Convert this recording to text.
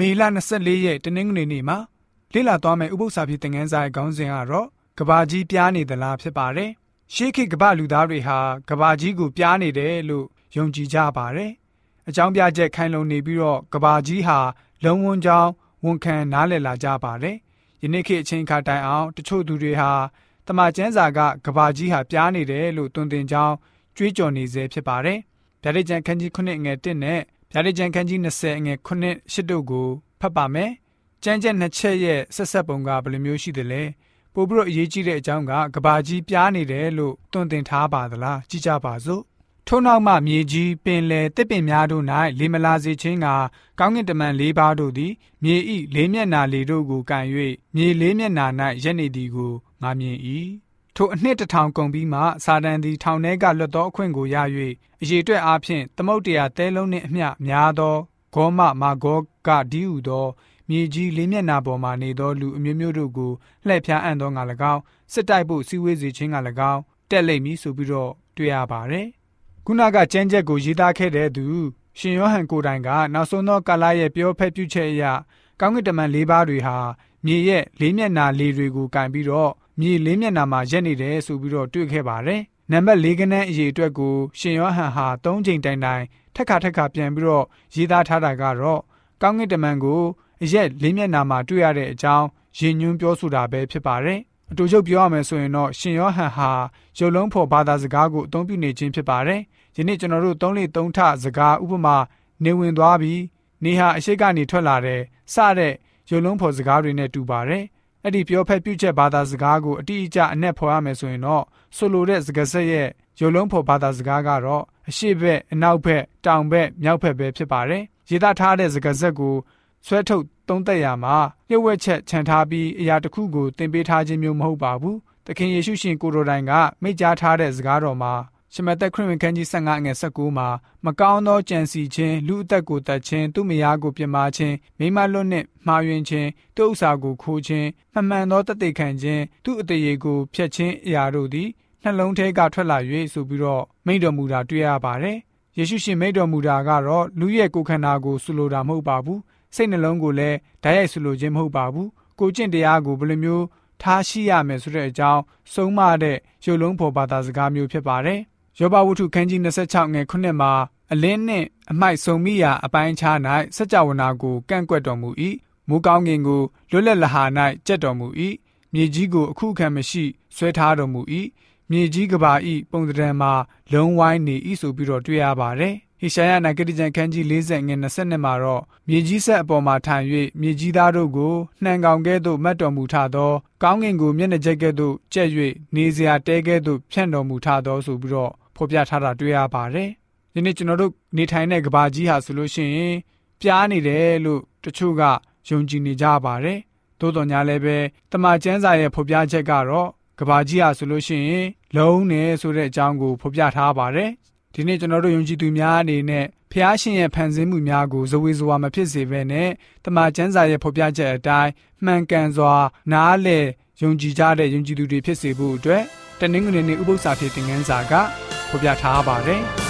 မေလ24ရက်တနင်္ဂနွေနေ့မှာလေ့လာသွားမယ့်ဥပုသ္စာဖြစ်တဲ့ငန်းစာရဲ့ခေါင်းစဉ်ကတော့ကဘာကြီးပြားနေသလားဖြစ်ပါတယ်။ရှေးခေတ်ကဘာလူသားတွေဟာကဘာကြီးကိုပြားနေတယ်လို့ယုံကြည်ကြပါတယ်။အကြောင်းပြချက်ခိုင်လုံနေပြီးတော့ကဘာကြီးဟာလုံဝန်းကြောင်းဝန်ခံနားလည်လာကြပါတယ်။ယနေ့ခေတ်အချိန်ခါတိုင်အောင်တချို့သူတွေဟာတမန်ကျမ်းစာကကဘာကြီးဟာပြားနေတယ်လို့တွင်တင်ကြောင်းကြွေးကြော်နေစေဖြစ်ပါတယ်။ဗျာဒိတ်ကျန်ခန်းကြီး9ငယ်1နဲ့ ဗျာဒိတ်ကျန်ခန်းကြီး20ငယ်9 8တို့ကိုဖတ်ပါမယ်။ကျမ်းချက်နှစ်ချက်ရဲ့ဆက်ဆက်ပုံကဘယ်လိုမျိုးရှိသလဲ။ပို့ပြီးတော့အရေးကြီးတဲ့အကြောင်းကကဘာကြီးပြားနေတယ်လို့တွင်တင်ထားပါသလားကြည့်ကြပါစို့။ထို့နောက်မှမြေကြီးပင်လယ်တစ်ပင်များတို့၌လေမလာစေခြင်းကကောင်းကင်တမန်၄ပါးတို့သည်မြေဤလေးမျက်နာလေတို့ကိုကန်၍မြေလေးမျက်နာ၌ရက်နေသည်ကိုငါမြင်၏ ထိုအနှစ်တထောင်ကုန်ပြီးမှစာတန်သည်ထောင်ထဲကလွတ်သောအခွင့်ကိုရ၍အရေးအတွက်အားဖြင့်သမုတ်တရားတဲလုံးနှင့်အမျှများသောဂေါမမာဂောကဒီဟုသောမြေကြီးလေးမျက်နာပေါ်မှနေသောလူအမျိုးမျိုးတို့ကိုလှည့်ဖျားအံ့သောငါ၎င်းစစ်တိုက်ဖို့စီဝေးစီခြင်းက၎င်းတက်လိမ့်မည်ဆိုပြီးတော့တွေ့ရပါတယ်။ခုနကကျမ်းချက်ကိုရေးသားခဲ့တဲ့သူရှင်ယောဟန်ကိုတိုင်ကနောက်ဆုံးသောကာလရဲ့ပြောဖက်ပြုချက်အရကောင်းကင်တမန်၄ပါးတွေဟာမြေရဲ့လေးမျက်နာလေတွေကိုကင်ပြီးတော့မြေလေးမျက်နှာမှာရက်နေတယ်ဆိုပြီးတော့တွေ့ခဲ့ပါတယ်။နံပါတ်၄ကနန်းအရေးအတွက်ကိုရှင်ယောဟန်ဟာ၃ချိန်တိုင်တိုင်ထက်ခါထက်ခါပြန်ပြီးတော့ရေးသားထားတာကတော့ကောင်းကင်တမန်ကိုအရက်လေးမျက်နှာမှာတွေ့ရတဲ့အကြောင်းရည်ညွှန်းပြောဆိုတာပဲဖြစ်ပါတယ်။အတူချုပ်ပြောရမယ်ဆိုရင်တော့ရှင်ယောဟန်ဟာရုပ်လုံးဖော်ဘာသာစကားကိုအသုံးပြုနေခြင်းဖြစ်ပါတယ်။ယနေ့ကျွန်တော်တို့သုံးလေသုံးထစကားဥပမာနေဝင်သွားပြီးနေဟာအရှိတ်ကနေထွက်လာတဲ့စတဲ့ရုပ်လုံးဖော်စကားတွေနဲ့တူပါတယ်။ အဲ့ဒီပြောဖက်ပြုချက်ဘာသာစကားကိုအတိအကျအနက်ဖော်ရမယ်ဆိုရင်တော့ဆိုလိုတဲ့စကားဆက်ရဲ့ရုပ်လုံးဖော်ဘာသာစကားကတော့အရှိဘက်အနောက်ဘက်တောင်ဘက်မြောက်ဘက်ပဲဖြစ်ပါတယ်ရေးသားထားတဲ့စကားဆက်ကိုဆွဲထုတ်သုံးသက်ရမှာလျှို့ဝှက်ချက်ခြံထားပြီးအရာတစ်ခုကိုသင်ပေးထားခြင်းမျိုးမဟုတ်ပါဘူးသခင်ယေရှုရှင်ကိုရိုတိုင်ကမိန့်ကြားထားတဲ့စကားတော်မှာ ရှမသက်ခရစ်ဝင်ခန်းကြီး15ငွေ19မှာမကောင်းသောကြံစီခြင်းလူအသက်ကိုတတ်ခြင်းသူ့မယားကိုပြမာခြင်းမိမလွတ်နှင့်မှားယွင်းခြင်းသူ့ဥစ္စာကိုခိုးခြင်းမှန်မှန်သောတသက်ခံခြင်းသူ့အတရေကိုဖျက်ခြင်းအရာတို့သည်နှလုံးထဲကထွက်လာ၍ဆိုပြီးတော့မိန့်တော်မူတာတွေ့ရပါတယ်ယေရှုရှင်မိန့်တော်မူတာကတော့လူရဲ့ကိုယ်ခန္ဓာကိုဆိုလိုတာမဟုတ်ပါဘူးစိတ်နှလုံးကိုလည်းဓာတ်ရိုက်ဆိုလိုခြင်းမဟုတ်ပါဘူးကိုကျင့်တရားကိုဘယ်လိုမျိုးထားရှိရမယ်ဆိုတဲ့အကြောင်းဆုံးမတဲ့ရုပ်လုံးဖော်ဘာသာစကားမျိုးဖြစ်ပါတယ် ယောဘဝတ္ထုခန်းကြီး26ငယ်9မှာအလင်းနှင့်အမိုက်ဆုံမိရာအပိုင်းခြား၌စัจ java နာကိုကန့်ကွက်တော်မူ၏မူကောင်းကင်ကိုလွတ်လပ်လဟာ၌ကြက်တော်မူ၏မြေကြီးကိုအခုခံမရှိဆွဲထားတော်မူ၏မြေကြီးကဘာဤပုံသဏ္ဍာန်မှာလုံးဝိုင်းနေ၏ဆိုပြီးတော့တွေ့ရပါတယ် ဟေရှာယနာဂတိကျမ်းခန်းကြီး40ငွေ20မှာတော့မြေကြီးဆက်အပေါ်မှာထိုင်၍မြေကြီးသားတို့ကိုနှံကောင်ကဲ့သို့မတ်တော်မူထသောကောင်းကင်ကိုမျက်နှာကျက်ကဲ့သို့ကျက်၍နေစရာတဲကဲ့သို့ဖြန့်တော်မူထသောဆိုပြီးတော့ဖော်ပြထားတာတွေ့ရပါတယ်။ဒီနေ့ကျွန်တော်တို့နေထိုင်တဲ့ကဘာကြီးဟာဆိုလို့ရှိရင်ပြားနေတယ်လို့တချို့ကယုံကြည်နေကြပါတယ်။သို့တော်ညာလည်းပဲတမန်ကျမ်းစာရဲ့ဖော်ပြချက်ကတော့ကဘာကြီးဟာဆိုလို့ရှိရင်လုံးနေဆိုတဲ့အကြောင်းကိုဖော်ပြထားပါတယ်။ ဒီနေ့ကျွန်တော်တို့ယုံကြည်သူများအနေနဲ့ဖျားရှင်ရဲ့ဖန်ဆင်းမှုများကိုဇဝေဇဝါမဖြစ်စေဘဲနဲ့တမန်ကျမ်းစာရဲ့ဖော်ပြချက်အတိုင်းမှန်ကန်စွာ နားလည်ယုံကြည်ကြတဲ့ယုံကြည်သူတွေဖြစ်စေဖို့အတွက်တနင်္ဂနွေနေ့ဥပုသ္စာဖြစ်တဲ့ငန်းစာကဖော်ပြထားပါတယ်။